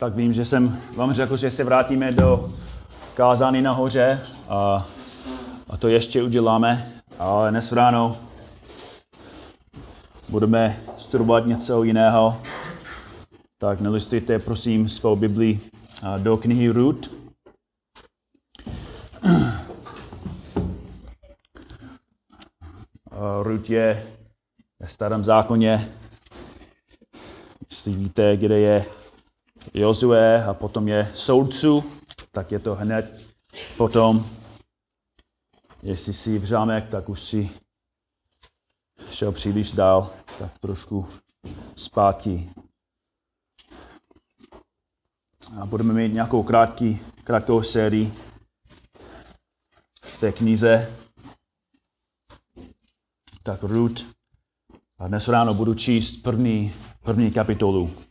tak vím, že jsem vám řekl, že se vrátíme do kázání nahoře a, a to ještě uděláme, ale dnes ráno budeme studovat něco jiného. Tak nelistujte prosím svou Bibli do knihy Ruth. Ruth je ve starém zákoně. Jestli víte, kde je Jozue a potom je soudců, tak je to hned potom. Jestli si v řámek, tak už si šel příliš dál, tak trošku zpátky. A budeme mít nějakou krátký, krátkou sérii v té knize. Tak Ruth. A dnes ráno budu číst první, první kapitolu.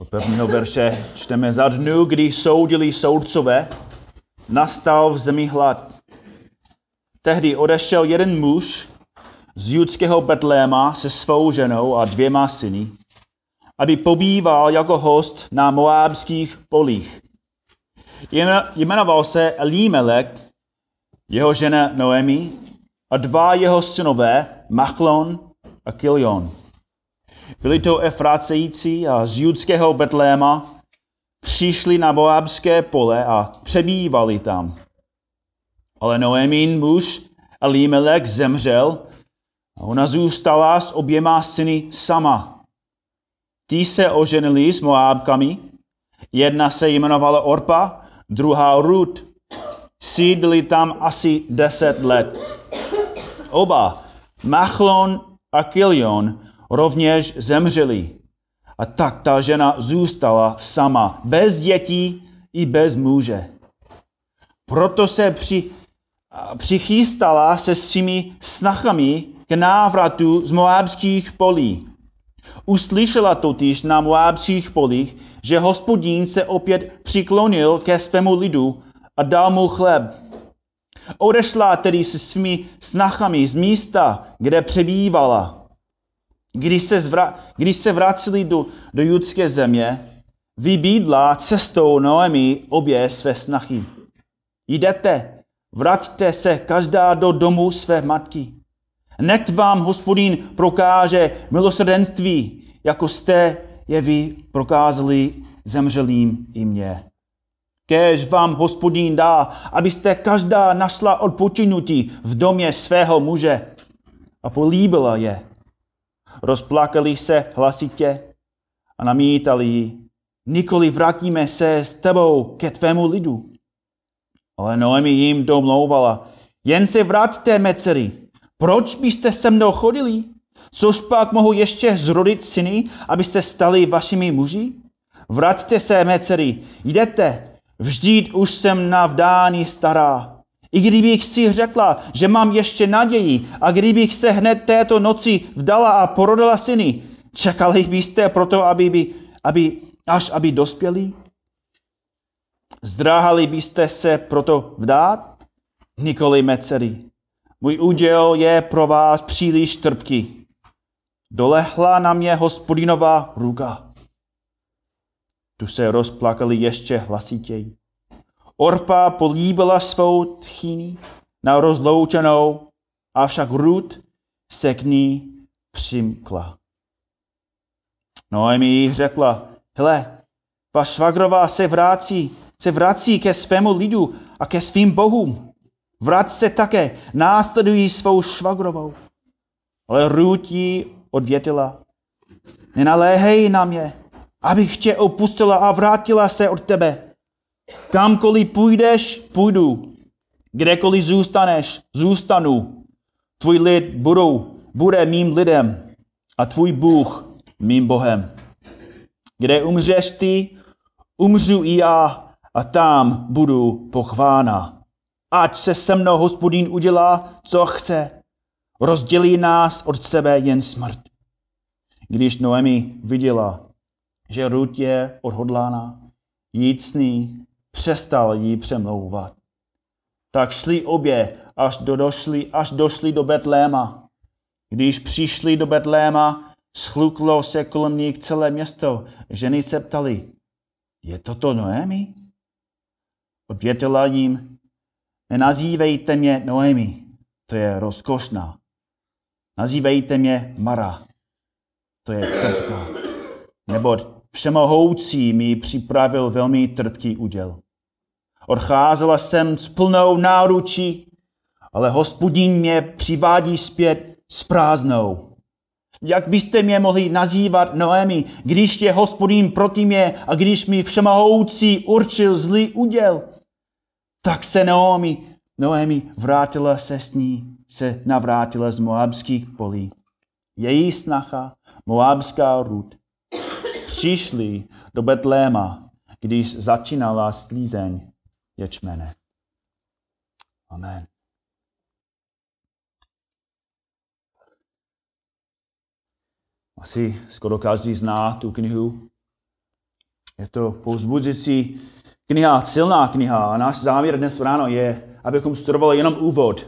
Od prvního verše čteme za dnu, kdy soudili soudcové, nastal v zemi hlad. Tehdy odešel jeden muž z judského Betléma se svou ženou a dvěma syny, aby pobýval jako host na moábských polích. Jmenoval se Elimelech, jeho žena Noemi a dva jeho synové, Machlon a Kilion. Byli to Efracející a z judského Betléma přišli na Moabské pole a přebývali tam. Ale Noemin muž Elimelech zemřel a ona zůstala s oběma syny sama. Tí se oženili s Moábkami, jedna se jmenovala Orpa, druhá Ruth. Sídli tam asi deset let. Oba, Machlon a Kilion, rovněž zemřeli. A tak ta žena zůstala sama, bez dětí i bez muže. Proto se při, přichystala se svými snachami k návratu z moábských polí. Uslyšela totiž na moábských polích, že hospodín se opět přiklonil ke svému lidu a dal mu chleb. Odešla tedy se svými snachami z místa, kde přebývala když se, zvra- když se vraceli do, do judské země, vybídla cestou Noemi obě své snachy. Jdete, vraťte se každá do domu své matky. Nech vám hospodín prokáže milosrdenství, jako jste je vy prokázali zemřelým i mě. Kéž vám hospodín dá, abyste každá našla odpočinutí v domě svého muže a políbila je rozplakali se hlasitě a namítali jí, nikoli vrátíme se s tebou ke tvému lidu. Ale Noemi jim domlouvala, jen se vraťte, mé dcery, proč byste se mnou chodili? Což pak mohu ještě zrodit syny, abyste stali vašimi muži? Vraťte se, mé dcery, jdete, vždyť už jsem na vdání stará. I kdybych si řekla, že mám ještě naději a kdybych se hned této noci vdala a porodila syny, čekali byste proto, aby, by, aby, až aby dospěli? Zdráhali byste se proto vdát? Nikoli mé dcery. Můj úděl je pro vás příliš trpký. Dolehla na mě hospodinová ruka. Tu se rozplakali ještě hlasitěji. Orpa políbila svou tchýni na rozloučenou, avšak Ruth se k ní přimkla. Noemi jí řekla, hle, vaš švagrová se vrací, se vrací ke svému lidu a ke svým bohům. Vrať se také, následují svou švagrovou. Ale Ruth jí odvětila, nenaléhej na mě, abych tě opustila a vrátila se od tebe. Kamkoliv půjdeš, půjdu. Kdekoliv zůstaneš, zůstanu. Tvůj lid budou, bude mým lidem a tvůj Bůh mým Bohem. Kde umřeš ty, umřu i já a tam budu pochvána. Ať se se mnou hospodín udělá, co chce. Rozdělí nás od sebe jen smrt. Když Noemi viděla, že Ruth je odhodlána jít s ní, přestal jí přemlouvat. Tak šli obě, až, do došli, až došli do Betléma. Když přišli do Betléma, Schluklo se kolem nich celé město. Ženy se ptali, je toto Noemi? Odvětila jim, nenazývejte mě Noemi, to je rozkošná. Nazývejte mě Mara, to je trpká. Neboť všemohoucí mi připravil velmi trpký úděl. Odcházela jsem s plnou náručí, ale hospodín mě přivádí zpět s prázdnou. Jak byste mě mohli nazývat Noemi, když je hospodín proti mě a když mi všemohoucí určil zlý úděl? Tak se Noemi, Noemi vrátila se s ní, se navrátila z moabských polí. Její snacha, moabská rud, přišli do Betléma, když začínala sklízeň ječmene. Amen. Asi skoro každý zná tu knihu. Je to povzbudzující kniha, silná kniha. A náš závěr dnes ráno je, abychom studovali jenom úvod.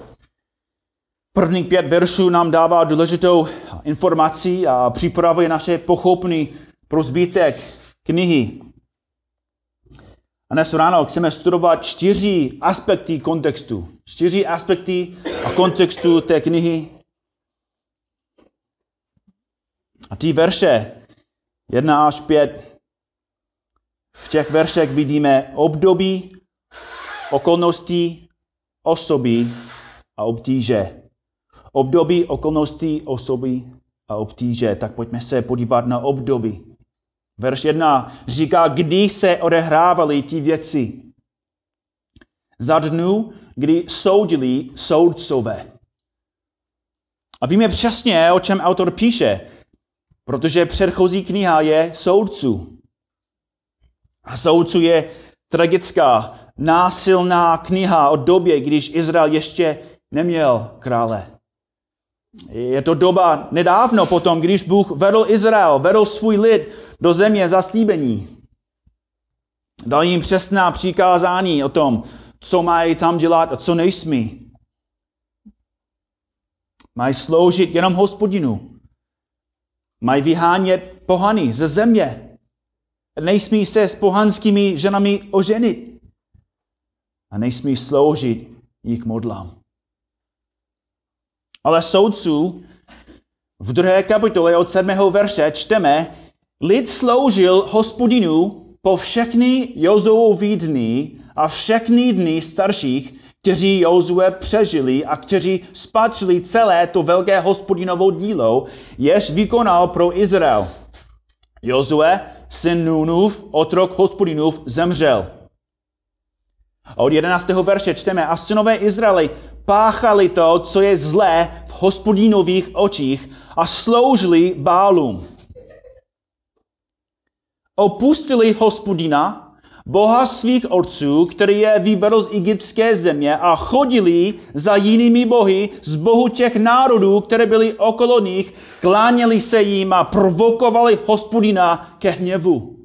První pět veršů nám dává důležitou informaci a připravuje naše pochopný pro zbytek knihy. A dnes ráno chceme studovat čtyři aspekty kontextu. Čtyři aspekty a kontextu té knihy. A ty verše, jedna až pět, v těch veršech vidíme období, okolnosti, osoby a obtíže. Období, okolnosti, osoby a obtíže. Tak pojďme se podívat na období. Verš 1 říká, kdy se odehrávaly ty věci. Za dnu, kdy soudili soudcové. A víme přesně, o čem autor píše, protože předchozí kniha je soudců. A soudců je tragická, násilná kniha o době, když Izrael ještě neměl krále. Je to doba nedávno potom, když Bůh vedl Izrael, vedl svůj lid do země zaslíbení. Dal jim přesná přikázání o tom, co mají tam dělat a co nejsmí. Mají sloužit jenom hospodinu. Mají vyhánět pohany ze země. Nejsmí se s pohanskými ženami oženit. A nejsmí sloužit jich modlám. Ale soudců v druhé kapitole od sedmého verše čteme, lid sloužil hospodinu po všechny Jozuovi dny a všechny dny starších, kteří Jozue přežili a kteří spatřili celé to velké hospodinovo dílo, jež vykonal pro Izrael. Jozue, syn Nunův, otrok hospodinův, zemřel. A od 11. verše čteme, a synové Izraeli páchali to, co je zlé v hospodinových očích a sloužili bálům. Opustili hospodina, boha svých otců, který je vyvedl z egyptské země a chodili za jinými bohy z bohu těch národů, které byly okolo nich, kláněli se jim a provokovali hospodina ke hněvu.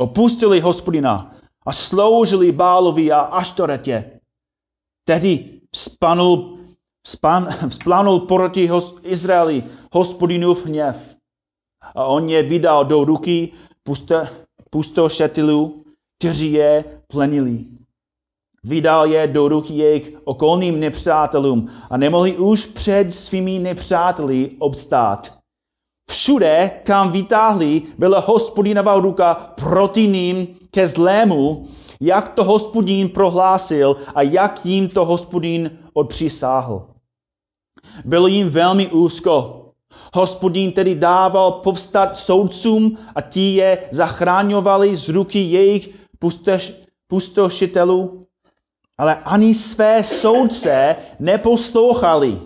Opustili hospodina a sloužili Bálovi a Aštoretě. Tehdy spanul, span, vzplanul proti hos, Izraeli hospodinův hněv. A on je vydal do ruky pusto, pustošetilů, kteří je plenili. Vydal je do ruky jejich okolným nepřátelům a nemohli už před svými nepřáteli obstát. Všude, kam vytáhli, byla hospodinová ruka proti ním ke zlému, jak to hospodín prohlásil a jak jim to hospodín odpřisáhl. Bylo jim velmi úzko. Hospodín tedy dával povstat soudcům a ti je zachráňovali z ruky jejich pustoš, pustošitelů. Ale ani své soudce neposlouchali,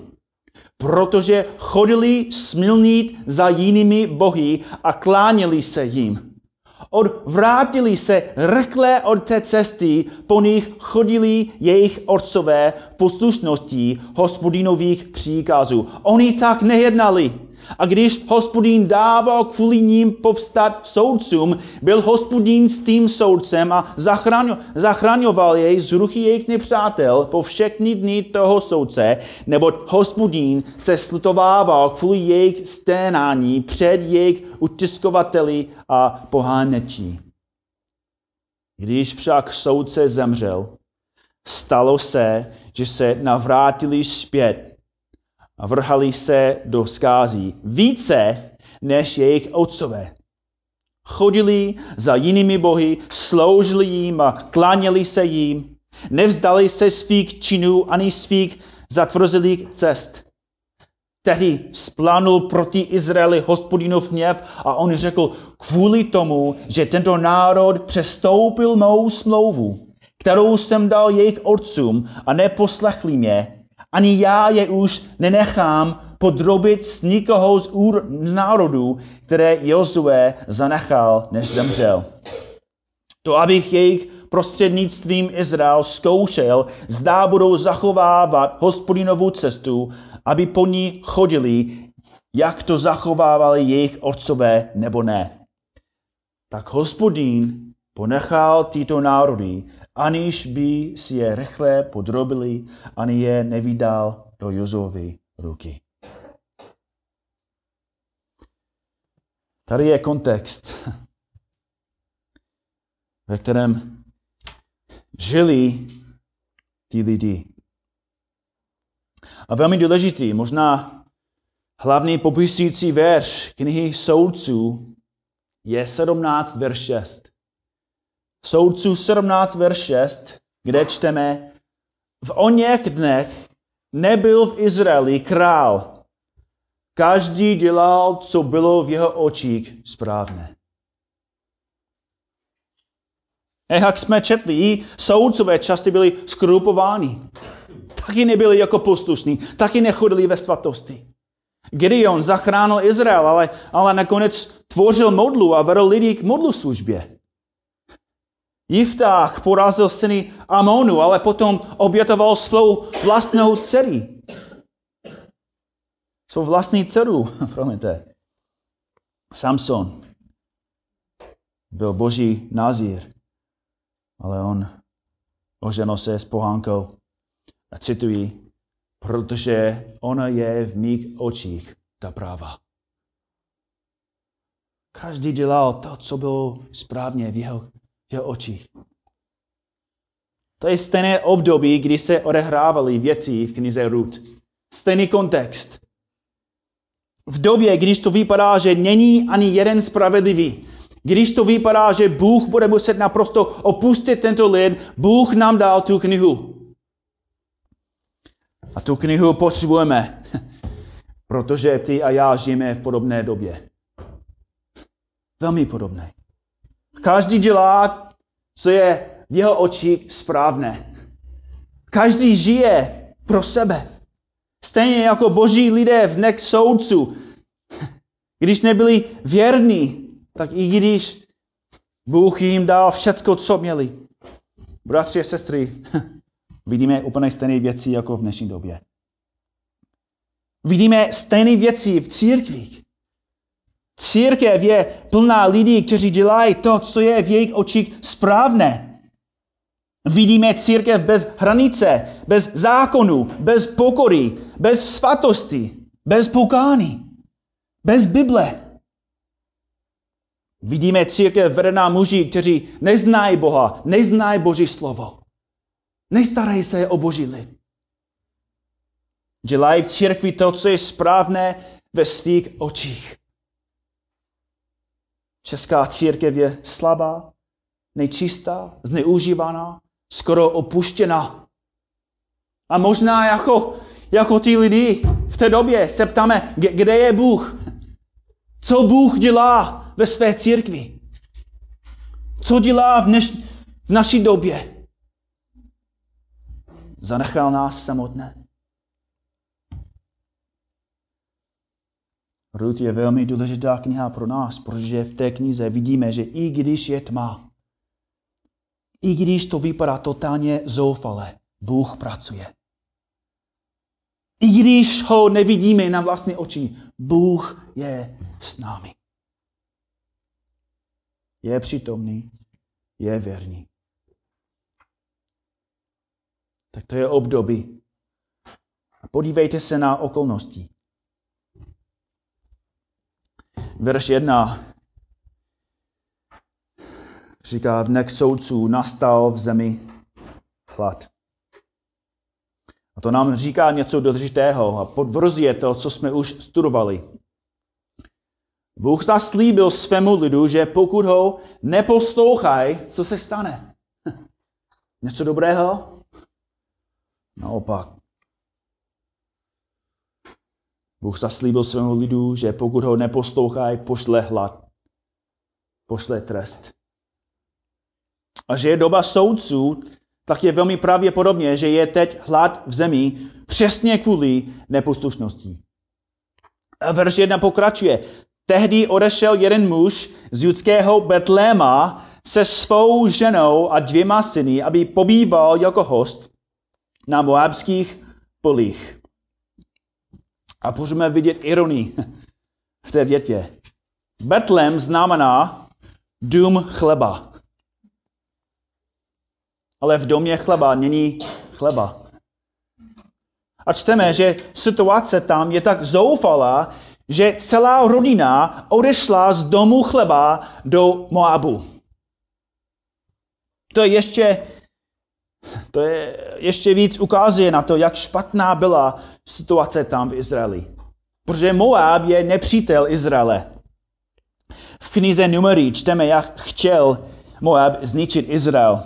protože chodili smilnit za jinými bohy a kláněli se jim odvrátili se rychle od té cesty, po nich chodili jejich otcové poslušnosti hospodinových příkazů. Oni tak nejednali. A když hospodín dával kvůli ním povstat soudcům, byl hospodín s tím soudcem a zachraňoval jej z ruchy jejich nepřátel po všechny dny toho soudce, neboť hospodín se slutovával kvůli jejich sténání před jejich utiskovateli a pohánečí. Když však soudce zemřel, stalo se, že se navrátili zpět a vrhali se do skází více než jejich otcové. Chodili za jinými bohy, sloužili jim a kláněli se jim. Nevzdali se svých činů ani svých zatvrzelých cest. Tehdy splánul proti Izraeli hospodinův hněv a on řekl, kvůli tomu, že tento národ přestoupil mou smlouvu, kterou jsem dal jejich otcům a neposlechli mě, ani já je už nenechám podrobit z nikoho z, úr, národů, které Jozue zanechal, než zemřel. To, abych jejich prostřednictvím Izrael zkoušel, zdá budou zachovávat hospodinovu cestu, aby po ní chodili, jak to zachovávali jejich otcové nebo ne. Tak hospodín ponechal tyto národy, aniž by si je rychle podrobili, ani je nevydal do Jozovy ruky. Tady je kontext, ve kterém žili ti lidi. A velmi důležitý, možná hlavní popisující verš knihy soudců je 17 verš 6. Soudců 17 verš 6, kde čteme, v oněch dnech nebyl v Izraeli král. Každý dělal, co bylo v jeho očích správné. A jak jsme četli, soudcové často byli skrupováni. Taky nebyli jako poslušní, taky nechodili ve svatosti. Gideon zachránil Izrael, ale, ale nakonec tvořil modlu a vedl lidi k modlu službě. Jiftách porazil syny Amonu, ale potom obětoval svou vlastnou dceru. Svou vlastní dceru, promiňte. Samson byl boží nazír, ale on oženil se s pohánkou a cituji, protože ona je v mých očích ta práva. Každý dělal to, co bylo správně v jeho, jeho očích. To je stejné období, kdy se odehrávaly věci v knize Ruth. Stejný kontext. V době, když to vypadá, že není ani jeden spravedlivý, když to vypadá, že Bůh bude muset naprosto opustit tento lid, Bůh nám dal tu knihu. A tu knihu potřebujeme, protože ty a já žijeme v podobné době. Velmi podobné. Každý dělá, co je v jeho očích správné. Každý žije pro sebe. Stejně jako boží lidé v nek soudců. Když nebyli věrní, tak i když Bůh jim dal všecko, co měli. Bratři a sestry, vidíme úplně stejné věci jako v dnešní době. Vidíme stejné věci v církvích. Církev je plná lidí, kteří dělají to, co je v jejich očích správné. Vidíme církev bez hranice, bez zákonu, bez pokory, bez svatosti, bez pokání, bez Bible. Vidíme církev vedená muži, kteří neznají Boha, neznají Boží slovo. Nestarají se o Boží lid. Dělají v církvi to, co je správné ve svých očích. Česká církev je slabá, nečistá, zneužívaná, skoro opuštěná. A možná jako, jako ty lidi v té době se ptáme, kde je Bůh? Co Bůh dělá ve své církvi? Co dělá v, dneš, v naší době? Zanechal nás samotné. Ruth je velmi důležitá kniha pro nás, protože v té knize vidíme, že i když je tma, i když to vypadá totálně zoufale, Bůh pracuje. I když ho nevidíme na vlastní oči, Bůh je s námi. Je přítomný, je věrný. Tak to je období. A podívejte se na okolnosti. Verš 1 říká, v dnech soudců nastal v zemi hlad. A to nám říká něco důležitého a podvrzuje to, co jsme už studovali. Bůh zaslíbil svému lidu, že pokud ho neposlouchají, co se stane? Něco dobrého? Naopak. Bůh zaslíbil svému lidu, že pokud ho neposlouchají, pošle hlad. Pošle trest. A že je doba soudců, tak je velmi pravděpodobně, že je teď hlad v zemi přesně kvůli neposlušnosti. A verš 1 pokračuje. Tehdy odešel jeden muž z judského Betléma se svou ženou a dvěma syny, aby pobýval jako host na moabských polích. A můžeme vidět ironii v té větě. Betlém znamená dům chleba ale v domě chleba není chleba. A čteme, že situace tam je tak zoufalá, že celá rodina odešla z domu chleba do Moabu. To je ještě, to je ještě víc ukazuje na to, jak špatná byla situace tam v Izraeli. Protože Moab je nepřítel Izraele. V knize Numery čteme, jak chtěl Moab zničit Izrael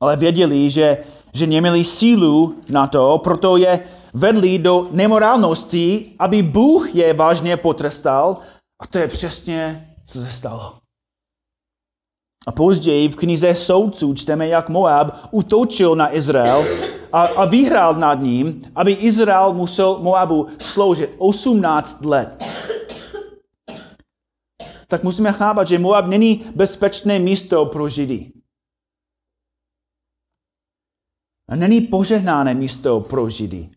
ale věděli, že, že neměli sílu na to, proto je vedli do nemorálnosti, aby Bůh je vážně potrestal. A to je přesně, co se stalo. A později v knize soudců čteme, jak Moab utočil na Izrael a, a vyhrál nad ním, aby Izrael musel Moabu sloužit 18 let. Tak musíme chápat, že Moab není bezpečné místo pro Židy. není požehnáné místo pro Židy.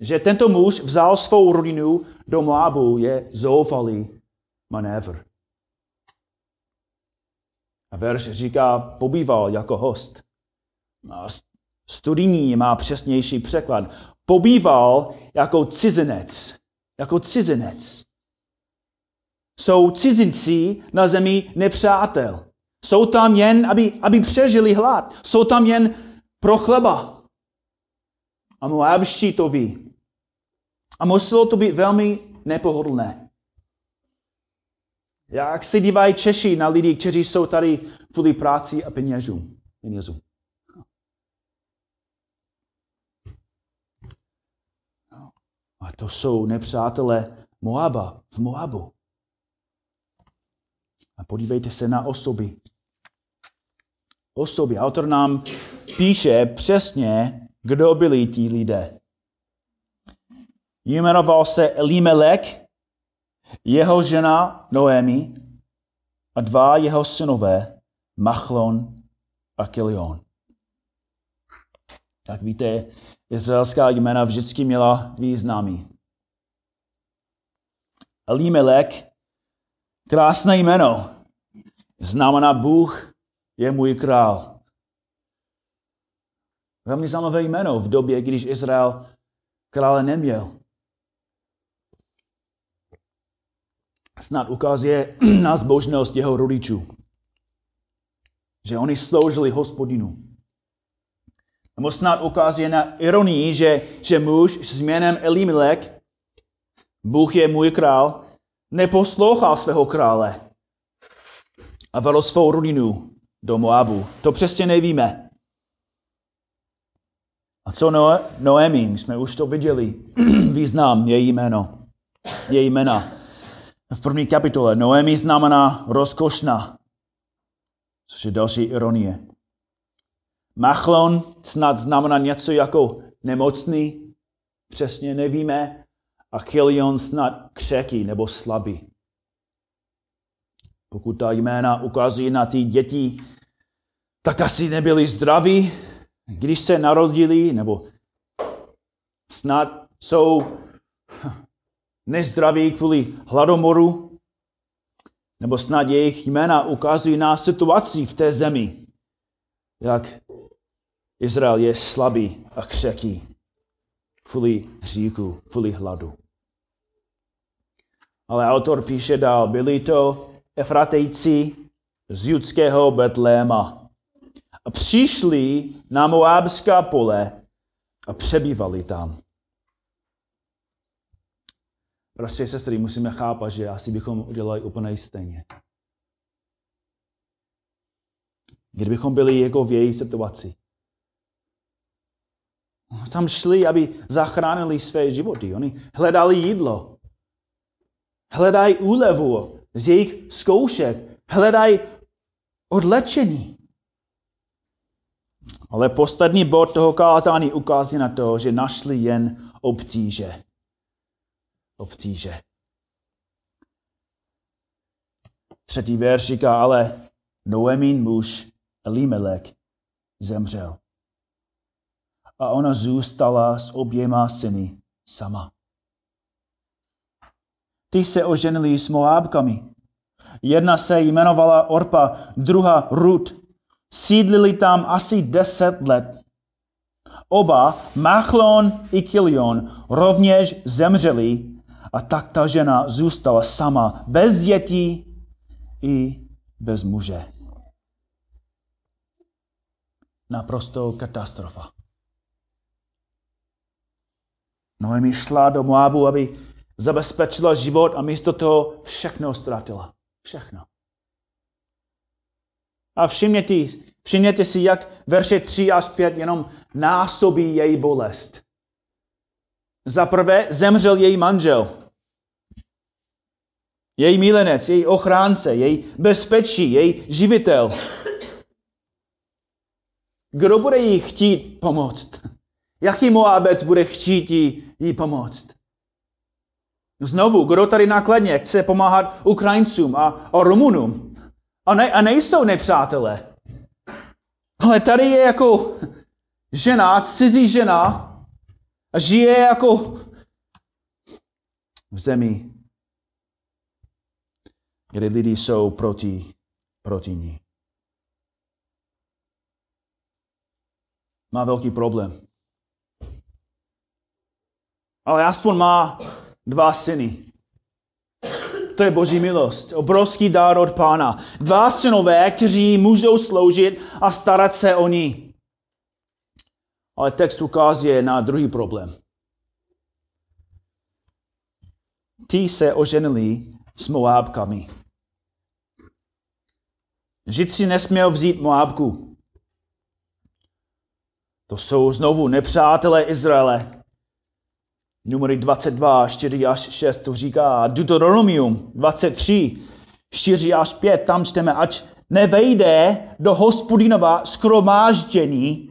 Že tento muž vzal svou rodinu do Moabu je zoufalý manévr. A verš říká, pobýval jako host. Studijní má přesnější překlad. Pobýval jako cizinec. Jako cizinec. Jsou cizinci na zemi nepřátel. Jsou tam jen, aby, aby přežili hlad. Jsou tam jen pro chleba. A Moabští to ví. A muselo to být velmi nepohodlné. Jak se dívají Češi na lidi, kteří jsou tady kvůli práci a penězům? penězům. A to jsou nepřátelé Moaba v Moabu. A podívejte se na osoby, osoby. Autor nám píše přesně, kdo byli ti lidé. Jmenoval se Elimelech, jeho žena Noemi a dva jeho synové, Machlon a Kilion. Jak víte, izraelská jména vždycky měla významy. Elimelech, krásné jméno, znamená Bůh je můj král. Velmi zajímavé jméno v době, když Izrael krále neměl. Snad ukazuje na zbožnost jeho rodičů. Že oni sloužili hospodinu. Nebo snad ukazuje na ironii, že, že muž s jménem Elimelech, Bůh je můj král, neposlouchal svého krále a vedl svou rodinu do Moabu. To přesně nevíme. A co no, Noemi? Jsme už to viděli. Význam, její jméno. Její jména. V první kapitole. Noemi znamená rozkošná, což je další ironie. Machlon snad znamená něco jako nemocný, přesně nevíme. A Chilion snad křeký nebo slabý. Pokud ta jména ukazují na ty děti, tak asi nebyli zdraví, když se narodili, nebo Snad jsou nezdraví kvůli hladomoru, nebo snad jejich jména ukazují na situaci v té zemi, jak Izrael je slabý a křeký kvůli hříku, kvůli hladu. Ale autor píše dál, byli to Efratejci z judského Betléma a přišli na Moábská pole a přebývali tam. Bratři a sestry, musíme chápat, že asi bychom udělali úplně stejně. Kdybychom byli jako v její situaci. Tam šli, aby zachránili své životy. Oni hledali jídlo. Hledají úlevu z jejich zkoušek. Hledají odlečení. Ale poslední bod toho kázání ukazuje na to, že našli jen obtíže. Obtíže. Třetí verš říká, ale Noemin muž Elimelech zemřel. A ona zůstala s oběma syny sama. Ty se oženili s Moábkami. Jedna se jmenovala Orpa, druhá Rut. Sídlili tam asi deset let. Oba, Machlon i Kilion, rovněž zemřeli a tak ta žena zůstala sama, bez dětí i bez muže. Naprosto katastrofa. Noemi šla do Moabu, aby zabezpečila život a místo toho všechno ztratila. Všechno. A všimněte, všimněte si, jak verše 3 až 5 jenom násobí její bolest. Za prvé zemřel její manžel. Její milenec, její ochránce, její bezpečí, její živitel. Kdo bude jí chtít pomoct? Jaký Moabec bude chtít jí, jí pomoct? Znovu, kdo tady nákladně chce pomáhat Ukrajincům a, a Rumunům? A, ne, a nejsou nepřátelé. Ale tady je jako žena, cizí žena a žije jako v zemi, kde lidi jsou proti, proti ní. Má velký problém. Ale aspoň má dva syny. To je boží milost, obrovský dár od pána. Dva synové, kteří můžou sloužit a starat se o ní. Ale text ukazuje na druhý problém. Ti se oženili s Moábkami. Žid si nesměl vzít Moábku. To jsou znovu nepřátelé Izraele. Numery 22, 4 až 6 to říká. Deuteronomium 23, 4 až 5, tam čteme, ať nevejde do hospodinova skromáždění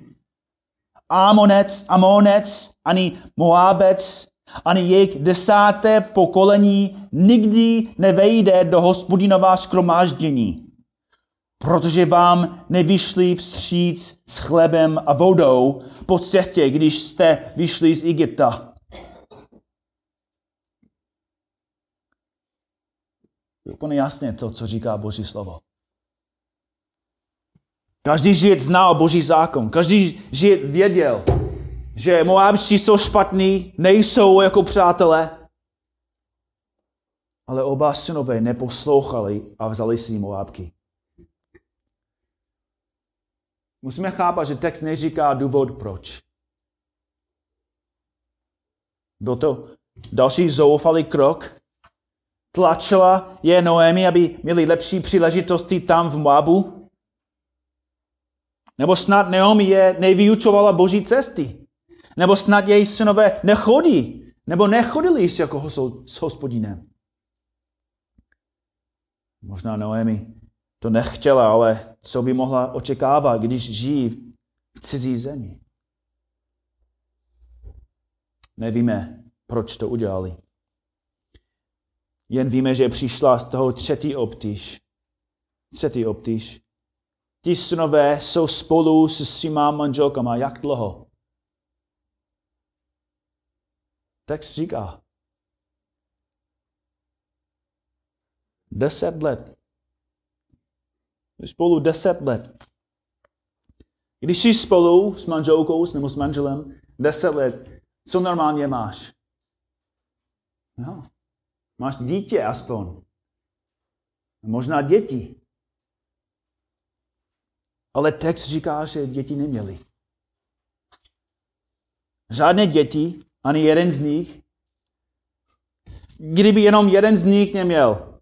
Amonec, Amonec, ani Moábec, ani jejich desáté pokolení nikdy nevejde do hospodinova skromáždění, protože vám nevyšli vstříc s chlebem a vodou po cestě, když jste vyšli z Egypta. Je úplně jasně to, co říká Boží slovo. Každý žid znal Boží zákon. Každý žid věděl, že Moabští jsou špatní, nejsou jako přátelé. Ale oba synové neposlouchali a vzali si Moabky. Musíme chápat, že text neříká důvod proč. Byl to další zoufalý krok, tlačila je Noemi, aby měli lepší příležitosti tam v Moabu? Nebo snad Naomi je nevyučovala boží cesty? Nebo snad její synové nechodí? Nebo nechodili s jako s hospodinem? Možná Noemi to nechtěla, ale co by mohla očekávat, když žijí v cizí zemi? Nevíme, proč to udělali. Jen víme, že přišla z toho třetí obtíž. Třetí obtíž. Ti synové jsou spolu se svýma manželkama. Jak dlouho? Text říká, deset let. Spolu deset let. Když jsi spolu s manželkou nebo s manželem deset let, co normálně máš? No, máš dítě aspoň. Možná děti. Ale text říká, že děti neměli. Žádné děti, ani jeden z nich. Kdyby jenom jeden z nich neměl,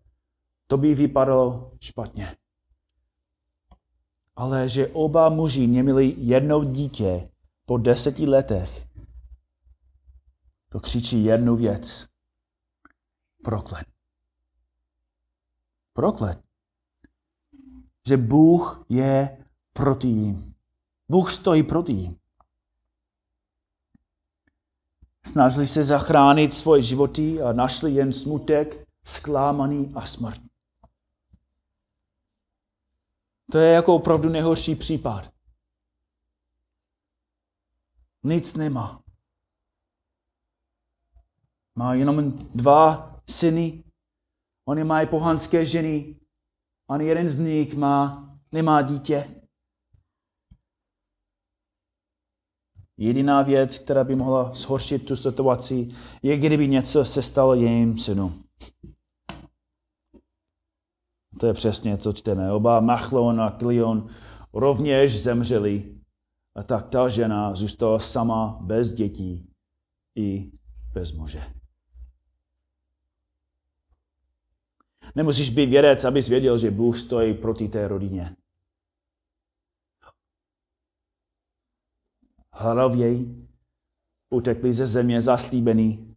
to by vypadalo špatně. Ale že oba muži neměli jedno dítě po deseti letech, to křičí jednu věc. Proklet. Proklet. Že Bůh je proti jim. Bůh stojí proti jim. Snažili se zachránit svoje životy a našli jen smutek, zklámaný a smrt. To je jako opravdu nejhorší případ. Nic nemá. Má jenom dva syny, oni mají pohanské ženy, ani jeden z nich má, nemá dítě. Jediná věc, která by mohla zhoršit tu situaci, je, kdyby něco se stalo jejím synu. To je přesně, co čteme. Oba Machlon a Klion rovněž zemřeli. A tak ta žena zůstala sama bez dětí i bez muže. Nemusíš být vědec, abys věděl, že Bůh stojí proti té rodině. Hravěji utekli ze země zaslíbený.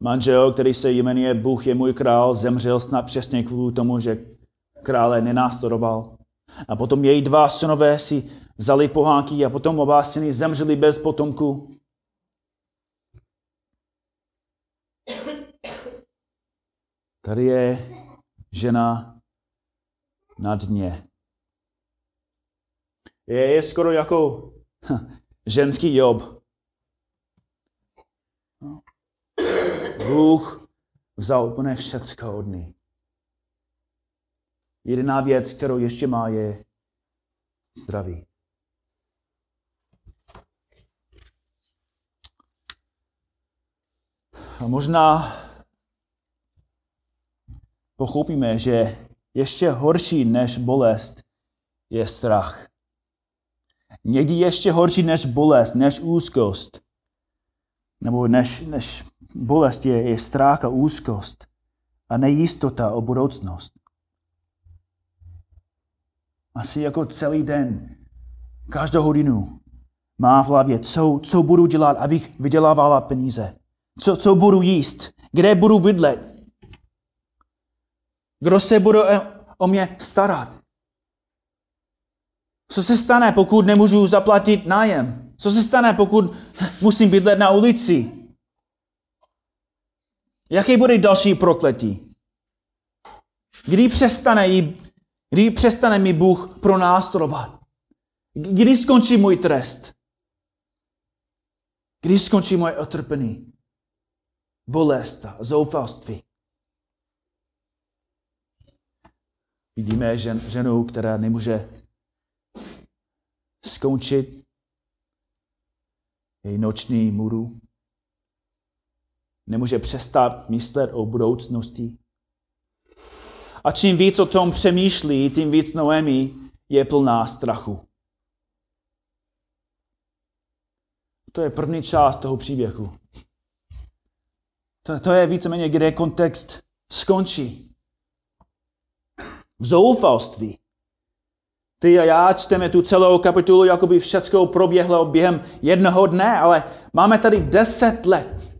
Manžel, který se jmenuje Bůh je můj král, zemřel snad přesně kvůli tomu, že krále nenásledoval. A potom její dva synové si vzali pohánky a potom oba syny zemřeli bez potomku. Tady je žena na dně. Je, je skoro jako ženský job. Bůh vzal úplně všecko od ní. Jediná věc, kterou ještě má, je zdraví. A možná pochopíme, že ještě horší než bolest je strach. Někdy ještě horší než bolest, než úzkost. Nebo než, než bolest je, je strach a úzkost a nejistota o budoucnost. Asi jako celý den, každou hodinu má v hlavě, co, co budu dělat, abych vydělávala peníze. Co, co budu jíst, kde budu bydlet, kdo se bude o mě starat? Co se stane, pokud nemůžu zaplatit nájem? Co se stane, pokud musím bydlet na ulici? Jaký bude další prokletí? Kdy přestane, jí, kdy přestane mi Bůh pronástrovat? Kdy skončí můj trest? Kdy skončí moje otrpení? Bolest a zoufalství? Vidíme žen, ženu, která nemůže skončit její noční můru. Nemůže přestat myslet o budoucnosti. A čím víc o tom přemýšlí, tím víc Noemi je plná strachu. To je první část toho příběhu. To, to je víceméně, kde kontext skončí v zoufalství. Ty a já čteme tu celou kapitulu, jako by všechno proběhlo během jednoho dne, ale máme tady deset let.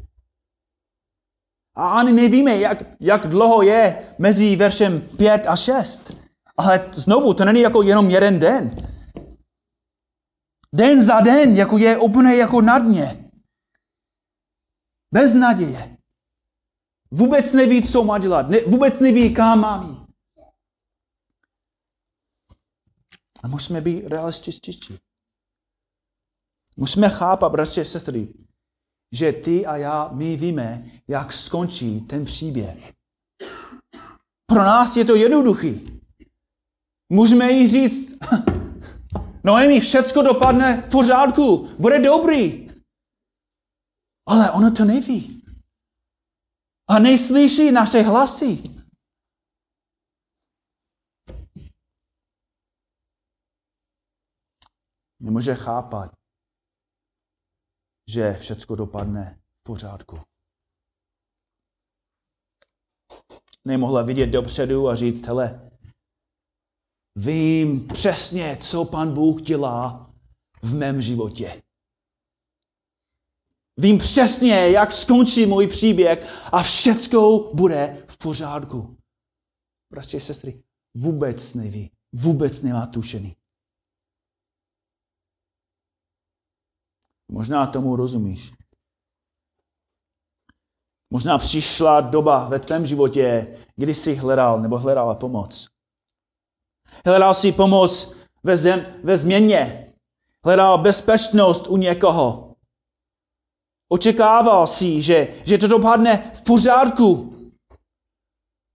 A ani nevíme, jak, jak dlouho je mezi veršem 5 a 6. Ale znovu, to není jako jenom jeden den. Den za den, jako je úplně jako na dně. Bez naděje. Vůbec neví, co má dělat. Ne, vůbec neví, kam má jít. A musíme být realističtí. Musíme chápat, bratři a sestry, že ty a já, my víme, jak skončí ten příběh. Pro nás je to jednoduchý. Můžeme jí říct, Noemi, všecko dopadne v pořádku, bude dobrý. Ale ona to neví. A neslyší naše hlasy. Nemůže chápat, že všecko dopadne v pořádku. Nemohla vidět dopředu a říct, hele, vím přesně, co pan Bůh dělá v mém životě. Vím přesně, jak skončí můj příběh a všecko bude v pořádku. Bratři a sestry, vůbec neví, vůbec nemá tušený. Možná tomu rozumíš. Možná přišla doba ve tvém životě, kdy jsi hledal nebo hledala pomoc. Hledal jsi pomoc ve, zem, ve změně. Hledal bezpečnost u někoho. Očekával si, že, že to dopadne v pořádku.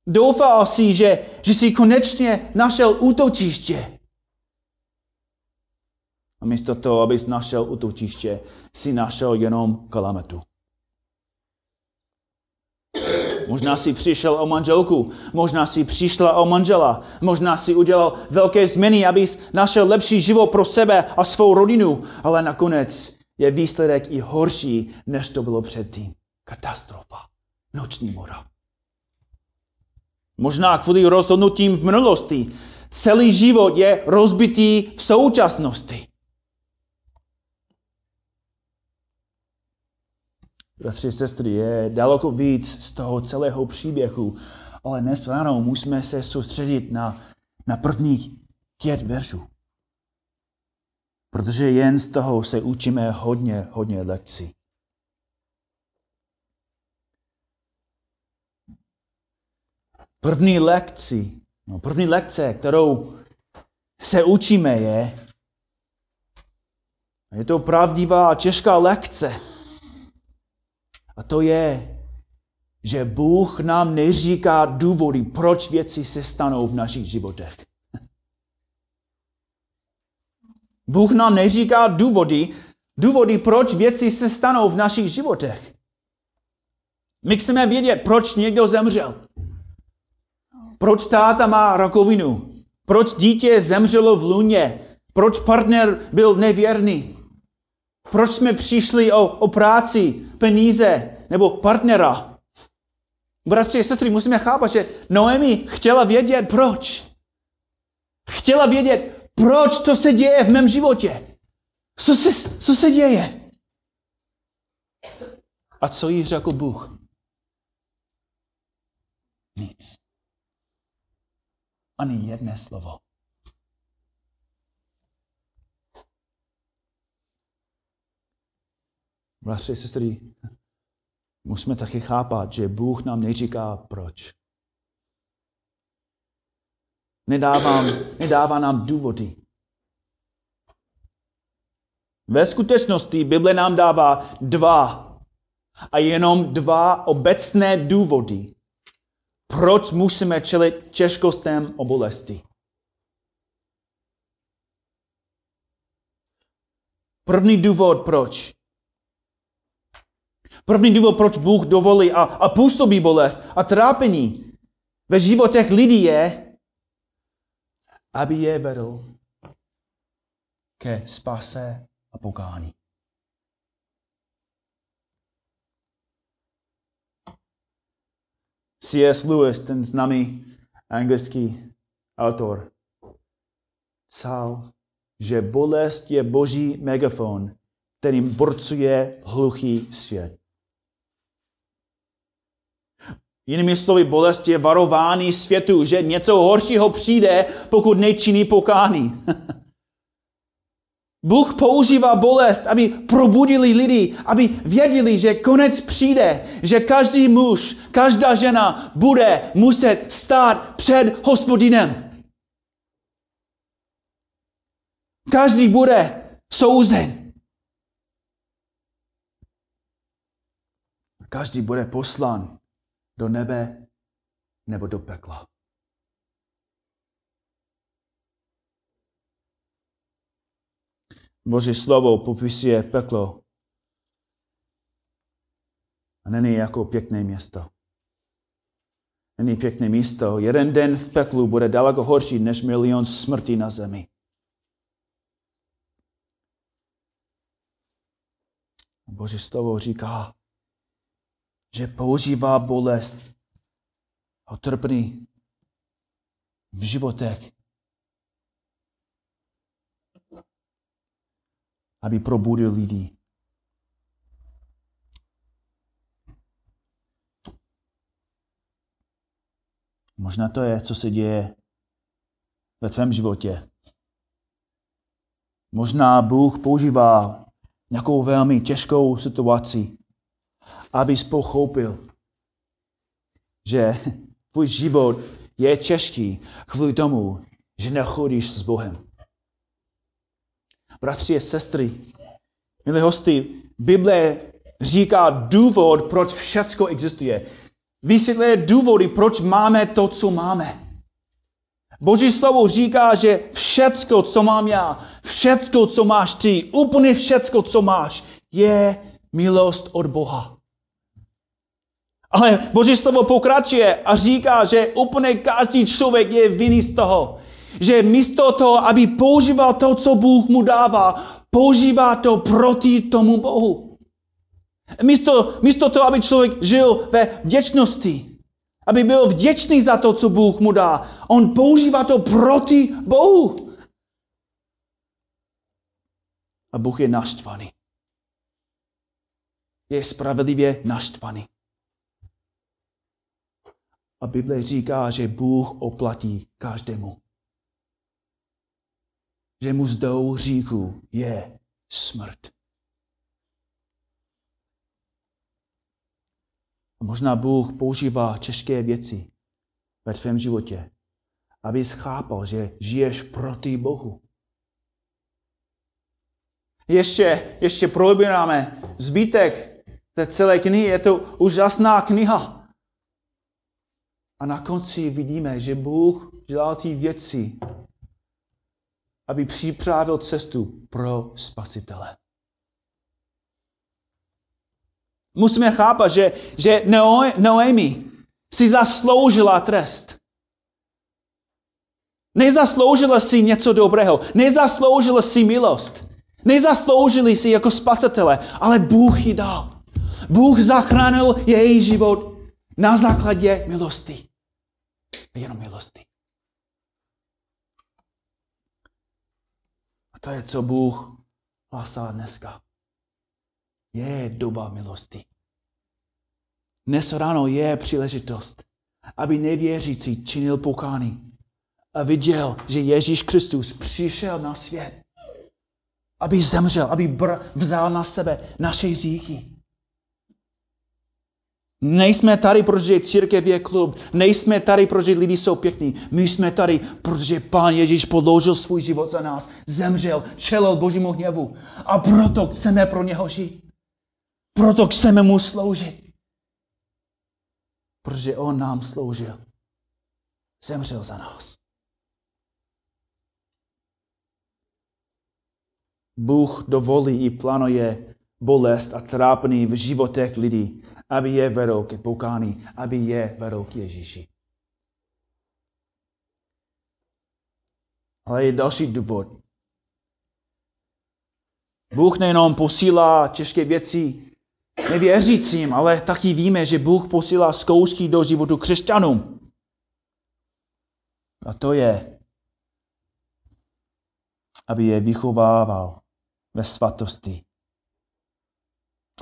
Doufal si, že, že jsi konečně našel útočiště. A místo toho, abys našel útočiště, si našel jenom kalamitu. Možná si přišel o manželku, možná si přišla o manžela, možná si udělal velké změny, abys našel lepší život pro sebe a svou rodinu, ale nakonec je výsledek i horší, než to bylo předtím. Katastrofa. Noční mora. Možná kvůli rozhodnutím v minulosti. Celý život je rozbitý v současnosti. Bratři a sestry, je daleko víc z toho celého příběhu, ale dnes ráno musíme se soustředit na, na první pět veršů. Protože jen z toho se učíme hodně, hodně lekcí. První lekci, no první lekce, kterou se učíme, je, je to pravdivá těžká lekce, a to je, že Bůh nám neříká důvody, proč věci se stanou v našich životech. Bůh nám neříká důvody, důvody, proč věci se stanou v našich životech. My chceme vědět, proč někdo zemřel. Proč táta má rakovinu. Proč dítě zemřelo v luně. Proč partner byl nevěrný. Proč jsme přišli o, o práci, peníze nebo partnera? Bratři a sestry, musíme chápat, že Noemi chtěla vědět, proč. Chtěla vědět, proč to se děje v mém životě. Co se, co se děje? A co jí řekl Bůh? Nic. Ani jedné slovo. Bratři sestry, musíme taky chápat, že Bůh nám neříká proč. Nedává, nedává nám důvody. Ve skutečnosti Bible nám dává dva a jenom dva obecné důvody, proč musíme čelit těžkostem o bolesti. První důvod, proč. První důvod, proč Bůh dovolí a, a působí bolest a trápení ve životech lidí je, aby je vedl ke spase a pokání. C.S. Lewis, ten známý anglický autor, psal, že bolest je boží megafon, kterým borcuje hluchý svět. Jinými slovy, bolest je varování světu, že něco horšího přijde, pokud nečiní pokání. Bůh používá bolest, aby probudili lidi, aby věděli, že konec přijde, že každý muž, každá žena bude muset stát před hospodinem. Každý bude souzen. každý bude poslán do nebe nebo do pekla. Boží slovo popisuje peklo a není jako pěkné město. Není pěkné místo. Jeden den v peklu bude daleko horší než milion smrti na zemi. Boží slovo říká, že používá bolest a trpný v životech, aby probudil lidi. Možná to je, co se děje ve tvém životě. Možná Bůh používá nějakou velmi těžkou situaci, abys pochopil, že tvůj život je těžký kvůli tomu, že nechodíš s Bohem. Bratři a sestry, milí hosty, Bible říká důvod, proč všecko existuje. Vysvětluje důvody, proč máme to, co máme. Boží slovo říká, že všecko, co mám já, všecko, co máš ty, úplně všecko, co máš, je milost od Boha. Ale Boží slovo pokračuje a říká, že úplně každý člověk je vinný z toho, že místo toho, aby používal to, co Bůh mu dává, používá to proti tomu Bohu. Místo, místo toho, aby člověk žil ve vděčnosti, aby byl vděčný za to, co Bůh mu dá, on používá to proti Bohu. A Bůh je naštvaný. Je spravedlivě naštvaný. A Bible říká, že Bůh oplatí každému. Že mu zdou říku je smrt. A možná Bůh používá těžké věci ve tvém životě, abys chápal, že žiješ proti Bohu. Ještě, ještě probíráme zbytek té celé knihy. Je to úžasná kniha. A na konci vidíme, že Bůh dělal ty věci, aby připravil cestu pro spasitele. Musíme chápat, že, že Noemi si zasloužila trest. Nezasloužila si něco dobrého. Nezasloužila si milost. Nezasloužili si jako spasitele, ale Bůh ji dal. Bůh zachránil její život na základě milosti. Jenom milosti. A to je, co Bůh hlásá dneska. Je doba milosti. Dnes ráno je příležitost, aby nevěřící činil pokání a viděl, že Ježíš Kristus přišel na svět, aby zemřel, aby br- vzal na sebe naše hříchy Nejsme tady, protože církev je klub. Nejsme tady, protože lidi jsou pěkní. My jsme tady, protože Pán Ježíš podložil svůj život za nás. Zemřel, čelil Božímu hněvu. A proto chceme pro něho žít. Proto chceme mu sloužit. Protože on nám sloužil. Zemřel za nás. Bůh dovolí i plánuje bolest a trápení v životech lidí aby je vedl ke pokání, aby je vedl k Ježíši. Ale je další důvod. Bůh nejenom posílá těžké věci nevěřícím, ale taky víme, že Bůh posílá zkoušky do životu křesťanům. A to je, aby je vychovával ve svatosti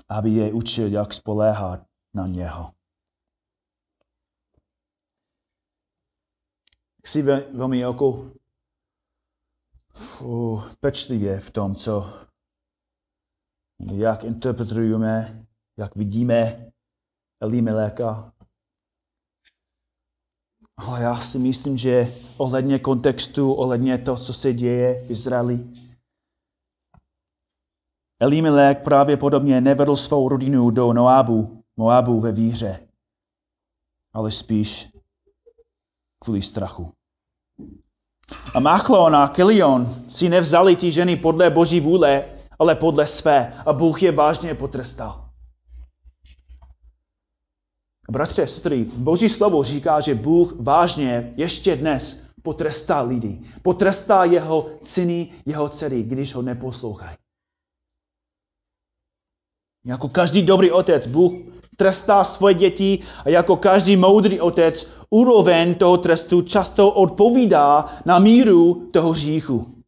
aby je učil, jak spoléhat na něho. Jsi velmi jako pečlivě v tom, co jak interpretujeme, jak vidíme Elimeleka. Ale já si myslím, že ohledně kontextu, ohledně toho, co se děje v Izraeli, Elimelech právě podobně nevedl svou rodinu do Noábu, Moabu ve víře, ale spíš kvůli strachu. A Machlon a Kilion si nevzali ty ženy podle boží vůle, ale podle své. A Bůh je vážně potrestal. Bratře, sestry, Boží slovo říká, že Bůh vážně ještě dnes potrestá lidi. Potrestá jeho syny, jeho dcery, když ho neposlouchají. Jako každý dobrý otec, Bůh trestá svoje děti a jako každý moudrý otec úroveň toho trestu často odpovídá na míru toho hříchu.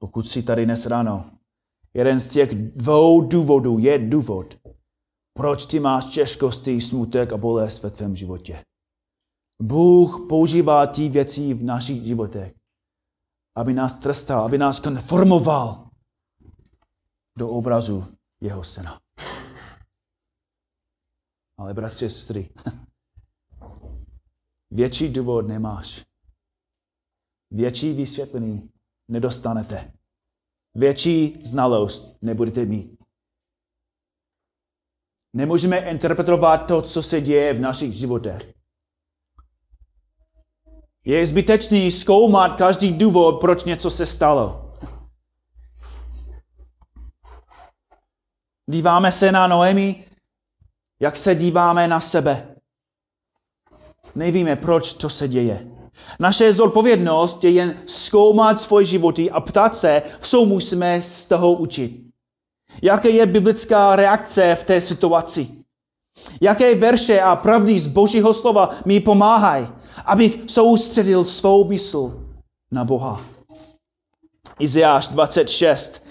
Pokud si tady dnes ráno, jeden z těch dvou důvodů je důvod, proč ty máš těžkosti, smutek a bolest ve tvém životě. Bůh používá ty věci v našich životech, aby nás trestal, aby nás konformoval do obrazu jeho syna. Ale bratři, sestry, větší důvod nemáš. Větší vysvětlení nedostanete. Větší znalost nebudete mít. Nemůžeme interpretovat to, co se děje v našich životech. Je zbytečný zkoumat každý důvod, proč něco se stalo. Díváme se na Noemi, jak se díváme na sebe. Nevíme, proč to se děje. Naše zodpovědnost je jen zkoumat svoje životy a ptát se, co musíme z toho učit. Jaké je biblická reakce v té situaci? Jaké verše a pravdy z Božího slova mi pomáhají, abych soustředil svou mysl na Boha? Izajáš 26,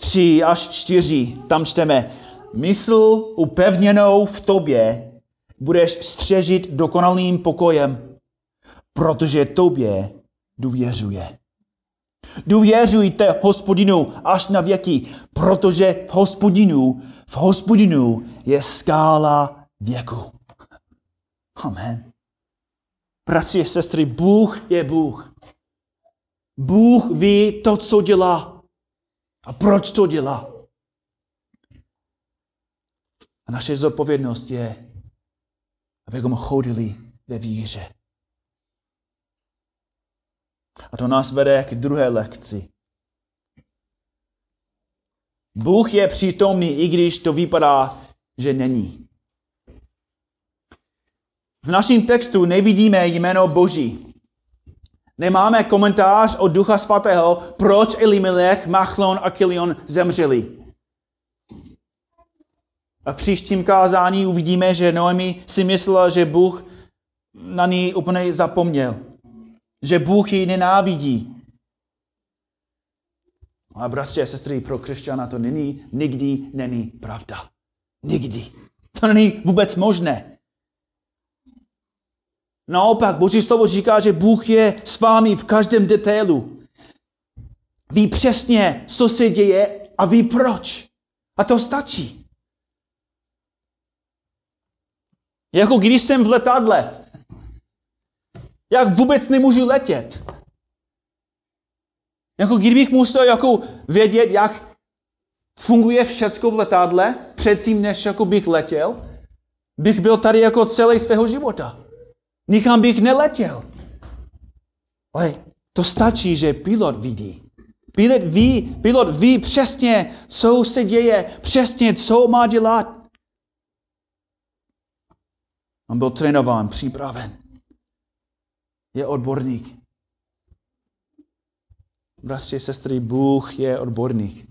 3 až 4, tam čteme, mysl upevněnou v tobě budeš střežit dokonalým pokojem, protože tobě důvěřuje. Důvěřujte hospodinu až na věky, protože v hospodinu, v hospodinu je skála věku. Amen. Bratři a sestry, Bůh je Bůh. Bůh ví to, co dělá. A proč to dělá. A naše zodpovědnost je, abychom chodili ve víře. A to nás vede k druhé lekci. Bůh je přítomný, i když to vypadá, že není. V našem textu nevidíme jméno Boží. Nemáme komentář od Ducha Svatého, proč Elimelech, Machlon a Kilion zemřeli. A v příštím kázání uvidíme, že Noemi si myslela, že Bůh na ní úplně zapomněl. Že Bůh ji nenávidí. A bratři a sestry, pro křesťana to není, nikdy není pravda. Nikdy. To není vůbec možné. Naopak, Boží slovo říká, že Bůh je s vámi v každém detailu. Ví přesně, co se děje a ví proč. A to stačí. Jako když jsem v letadle. Jak vůbec nemůžu letět. Jako kdybych musel jako vědět, jak funguje všecko v letadle, předtím, než jako bych letěl, bych byl tady jako celý svého života. Nikam bych neletěl. Ale to stačí, že pilot vidí. Pilot ví, pilot ví přesně, co se děje, přesně, co má dělat. On byl trénován, připraven. Je odborník. Bratři, sestry, Bůh je odborník.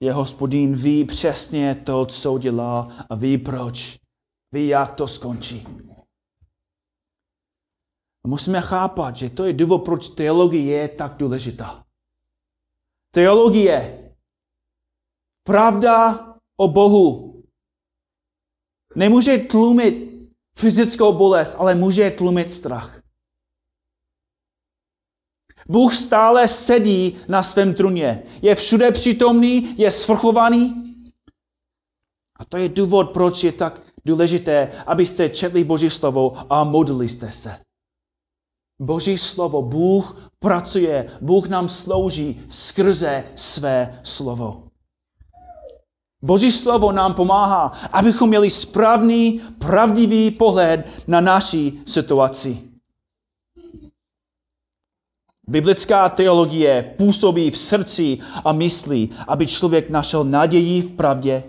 Je hospodín, ví přesně to, co dělá a ví proč. Ví, jak to skončí. Musíme chápat, že to je důvod, proč teologie je tak důležitá. Teologie, pravda o Bohu, nemůže tlumit fyzickou bolest, ale může tlumit strach. Bůh stále sedí na svém truně. Je všude přítomný, je svrchovaný. A to je důvod, proč je tak důležité, abyste četli Boží slovo a modlili jste se. Boží slovo, Bůh pracuje, Bůh nám slouží skrze své slovo. Boží slovo nám pomáhá, abychom měli správný, pravdivý pohled na naší situaci. Biblická teologie působí v srdci a mysli, aby člověk našel naději v pravdě,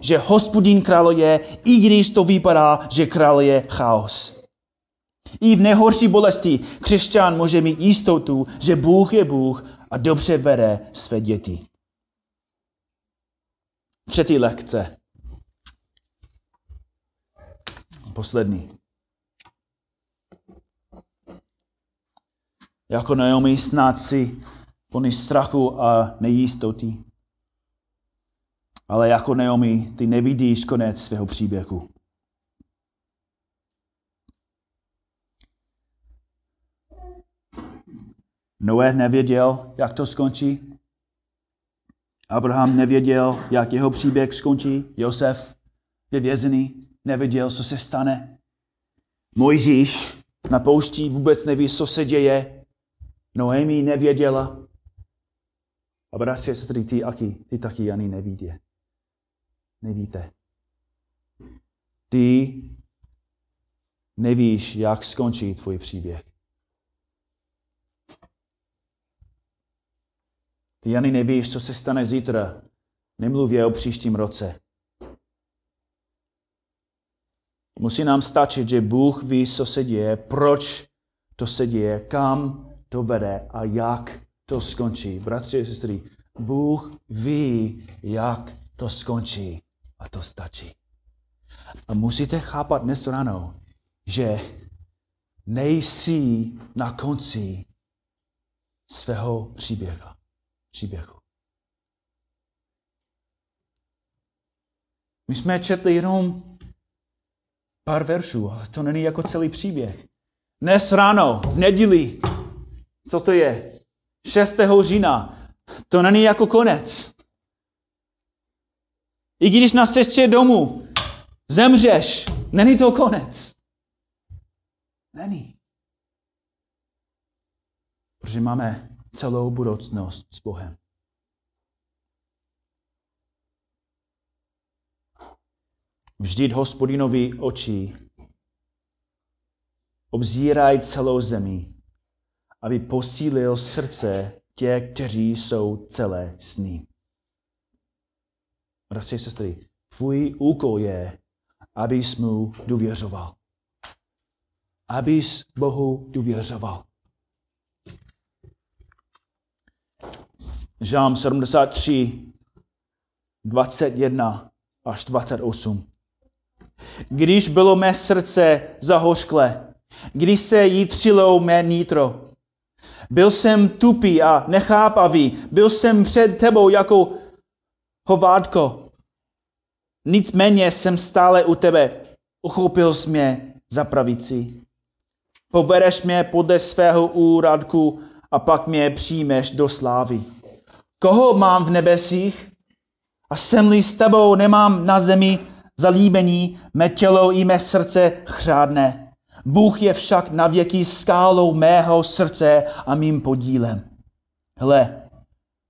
že hospodín králuje, i když to vypadá, že králuje chaos. I v nejhorší bolesti křesťan může mít jistotu, že Bůh je Bůh a dobře vede své děti. Třetí lekce. Poslední. Jako Naomi snad si plný strachu a nejistoty. Ale jako Naomi, ty nevidíš konec svého příběhu. Noé nevěděl, jak to skončí. Abraham nevěděl, jak jeho příběh skončí. Josef je vězený, nevěděl, co se stane. Mojžíš na poušti vůbec neví, co se děje. Noemi nevěděla. A bratři, sestry, ty, aky, ty taky ani nevídě. Nevíte. Ty nevíš, jak skončí tvůj příběh. Ty ani nevíš, co se stane zítra. Nemluvě o příštím roce. Musí nám stačit, že Bůh ví, co se děje, proč to se děje, kam to vede a jak to skončí. Bratři a sestry, Bůh ví, jak to skončí a to stačí. A musíte chápat dnes ráno, že nejsi na konci svého příběhu příběhu. My jsme četli jenom pár veršů, ale to není jako celý příběh. Dnes ráno, v neděli, co to je? 6. října. To není jako konec. I když na cestě domů zemřeš, není to konec. Není. Protože máme celou budoucnost s Bohem. Vždyť hospodinovi oči obzírají celou zemi, aby posílil srdce těch, kteří jsou celé s ním. Bratři sestry, tvůj úkol je, abys mu důvěřoval. Abys Bohu důvěřoval. Žám 73, 21 až 28. Když bylo mé srdce zahořklé, když se jí třilo mé nitro, byl jsem tupý a nechápavý, byl jsem před tebou jako hovádko. Nicméně jsem stále u tebe, uchopil jsi mě za pravici. Povedeš mě podle svého úradku a pak mě přijmeš do slávy. Koho mám v nebesích? A jsem s tebou, nemám na zemi zalíbení, mé tělo i mé srdce chřádne. Bůh je však na věky skálou mého srdce a mým podílem. Hle,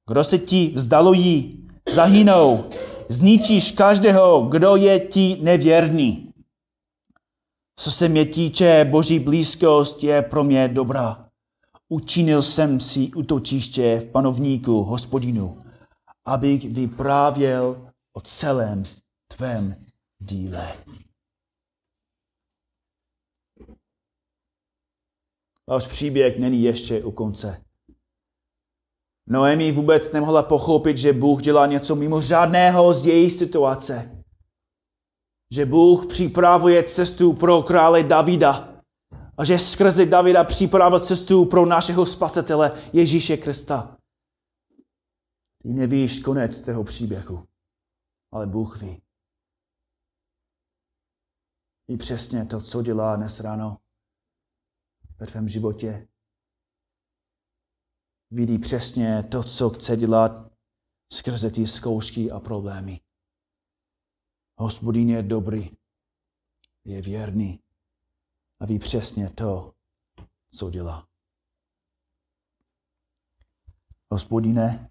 kdo se ti vzdalují, zahynou, zničíš každého, kdo je ti nevěrný. Co se mě týče, boží blízkost je pro mě dobrá. Učinil jsem si utočiště v panovníku hospodinu, abych vyprávěl o celém tvém díle. Váš příběh není ještě u konce. Noemi vůbec nemohla pochopit, že Bůh dělá něco mimořádného z její situace. Že Bůh připravuje cestu pro krále Davida a že skrze Davida připravil cestu pro našeho spasitele Ježíše Krista. Ty nevíš konec tvého příběhu, ale Bůh ví. I přesně to, co dělá dnes ráno ve tvém životě. Vidí přesně to, co chce dělat skrze ty zkoušky a problémy. Hospodin je dobrý, je věrný a ví přesně to, co dělá. Hospodine,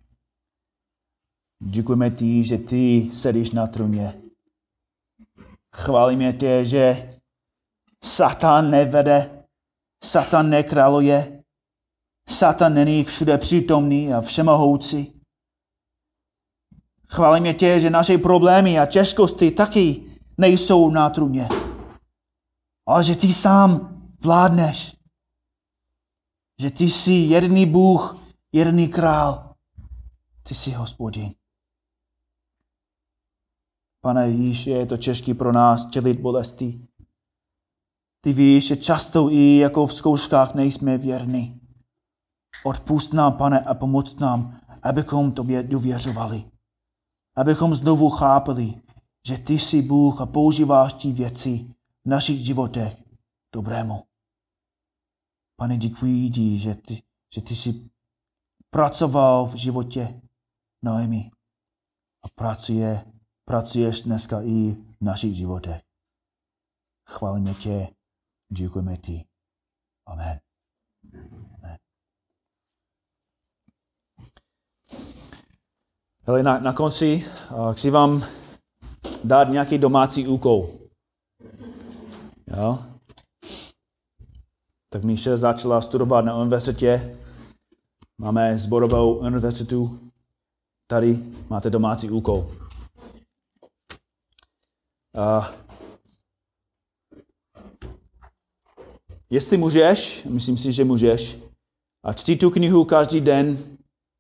děkujeme ti, že ty sedíš na trůně. Chválíme tě, že Satan nevede, Satan nekráluje, Satan není všude přítomný a všemohoucí. Chválíme tě, že naše problémy a těžkosti taky nejsou na trůně, ale že ty sám vládneš. Že ty jsi jediný Bůh, jediný král. Ty jsi hospodin. Pane, víš, je to těžké pro nás čelit bolesti. Ty víš, že často i jako v zkouškách nejsme věrní. Odpust nám, pane, a pomoc nám, abychom tobě důvěřovali. Abychom znovu chápali, že ty jsi Bůh a používáš ti věci v našich životech dobrému. Pane, děkuji ti, že ty, že ty jsi pracoval v životě Noemi a pracuje, pracuješ dneska i v našich životech. Chválíme tě, děkujeme ti. Amen. Amen. Hele, na, na konci uh, chci vám dát nějaký domácí úkol. Jo? Tak Míše začala studovat na univerzitě. Máme zborovou univerzitu. Tady máte domácí úkol. Uh, jestli můžeš, myslím si, že můžeš, a čti tu knihu každý den,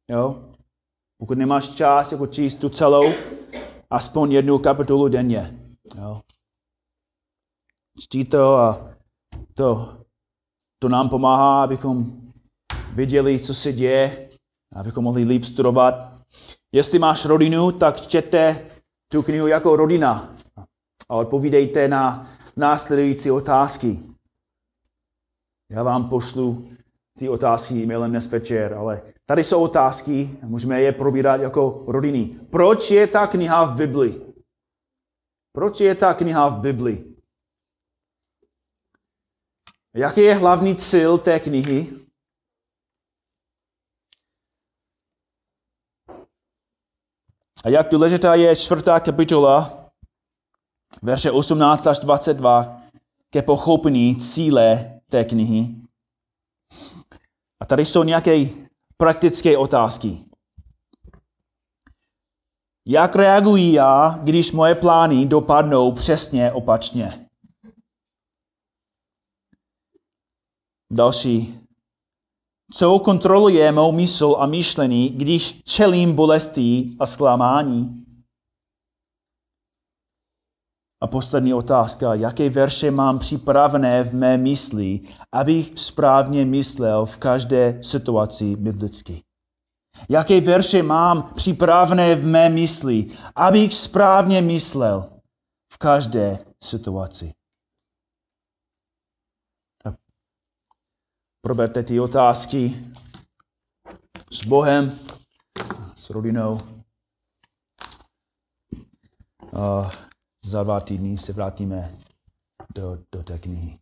jo? Pokud nemáš čas, jako číst tu celou, aspoň jednu kapitolu denně. Jo? Čti to a to to nám pomáhá, abychom viděli, co se děje, abychom mohli líp studovat. Jestli máš rodinu, tak čtěte tu knihu jako rodina a odpovídejte na následující otázky. Já vám pošlu ty otázky e-mailem dnes večer, ale tady jsou otázky, můžeme je probírat jako rodiny. Proč je ta kniha v Bibli? Proč je ta kniha v Bibli? Jaký je hlavní cíl té knihy? A jak důležitá je čtvrtá kapitola, verše 18 až 22, ke pochopení cíle té knihy. A tady jsou nějaké praktické otázky. Jak reaguji já, když moje plány dopadnou přesně opačně? Další. Co kontroluje mou mysl a myšlení, když čelím bolesti a zklamání? A poslední otázka. Jaké verše mám připravené v mé mysli, abych správně myslel v každé situaci biblicky? Jaké verše mám připravené v mé mysli, abych správně myslel v každé situaci? proberte ty otázky s Bohem, s rodinou. A za dva týdny se vrátíme do, do té knihy.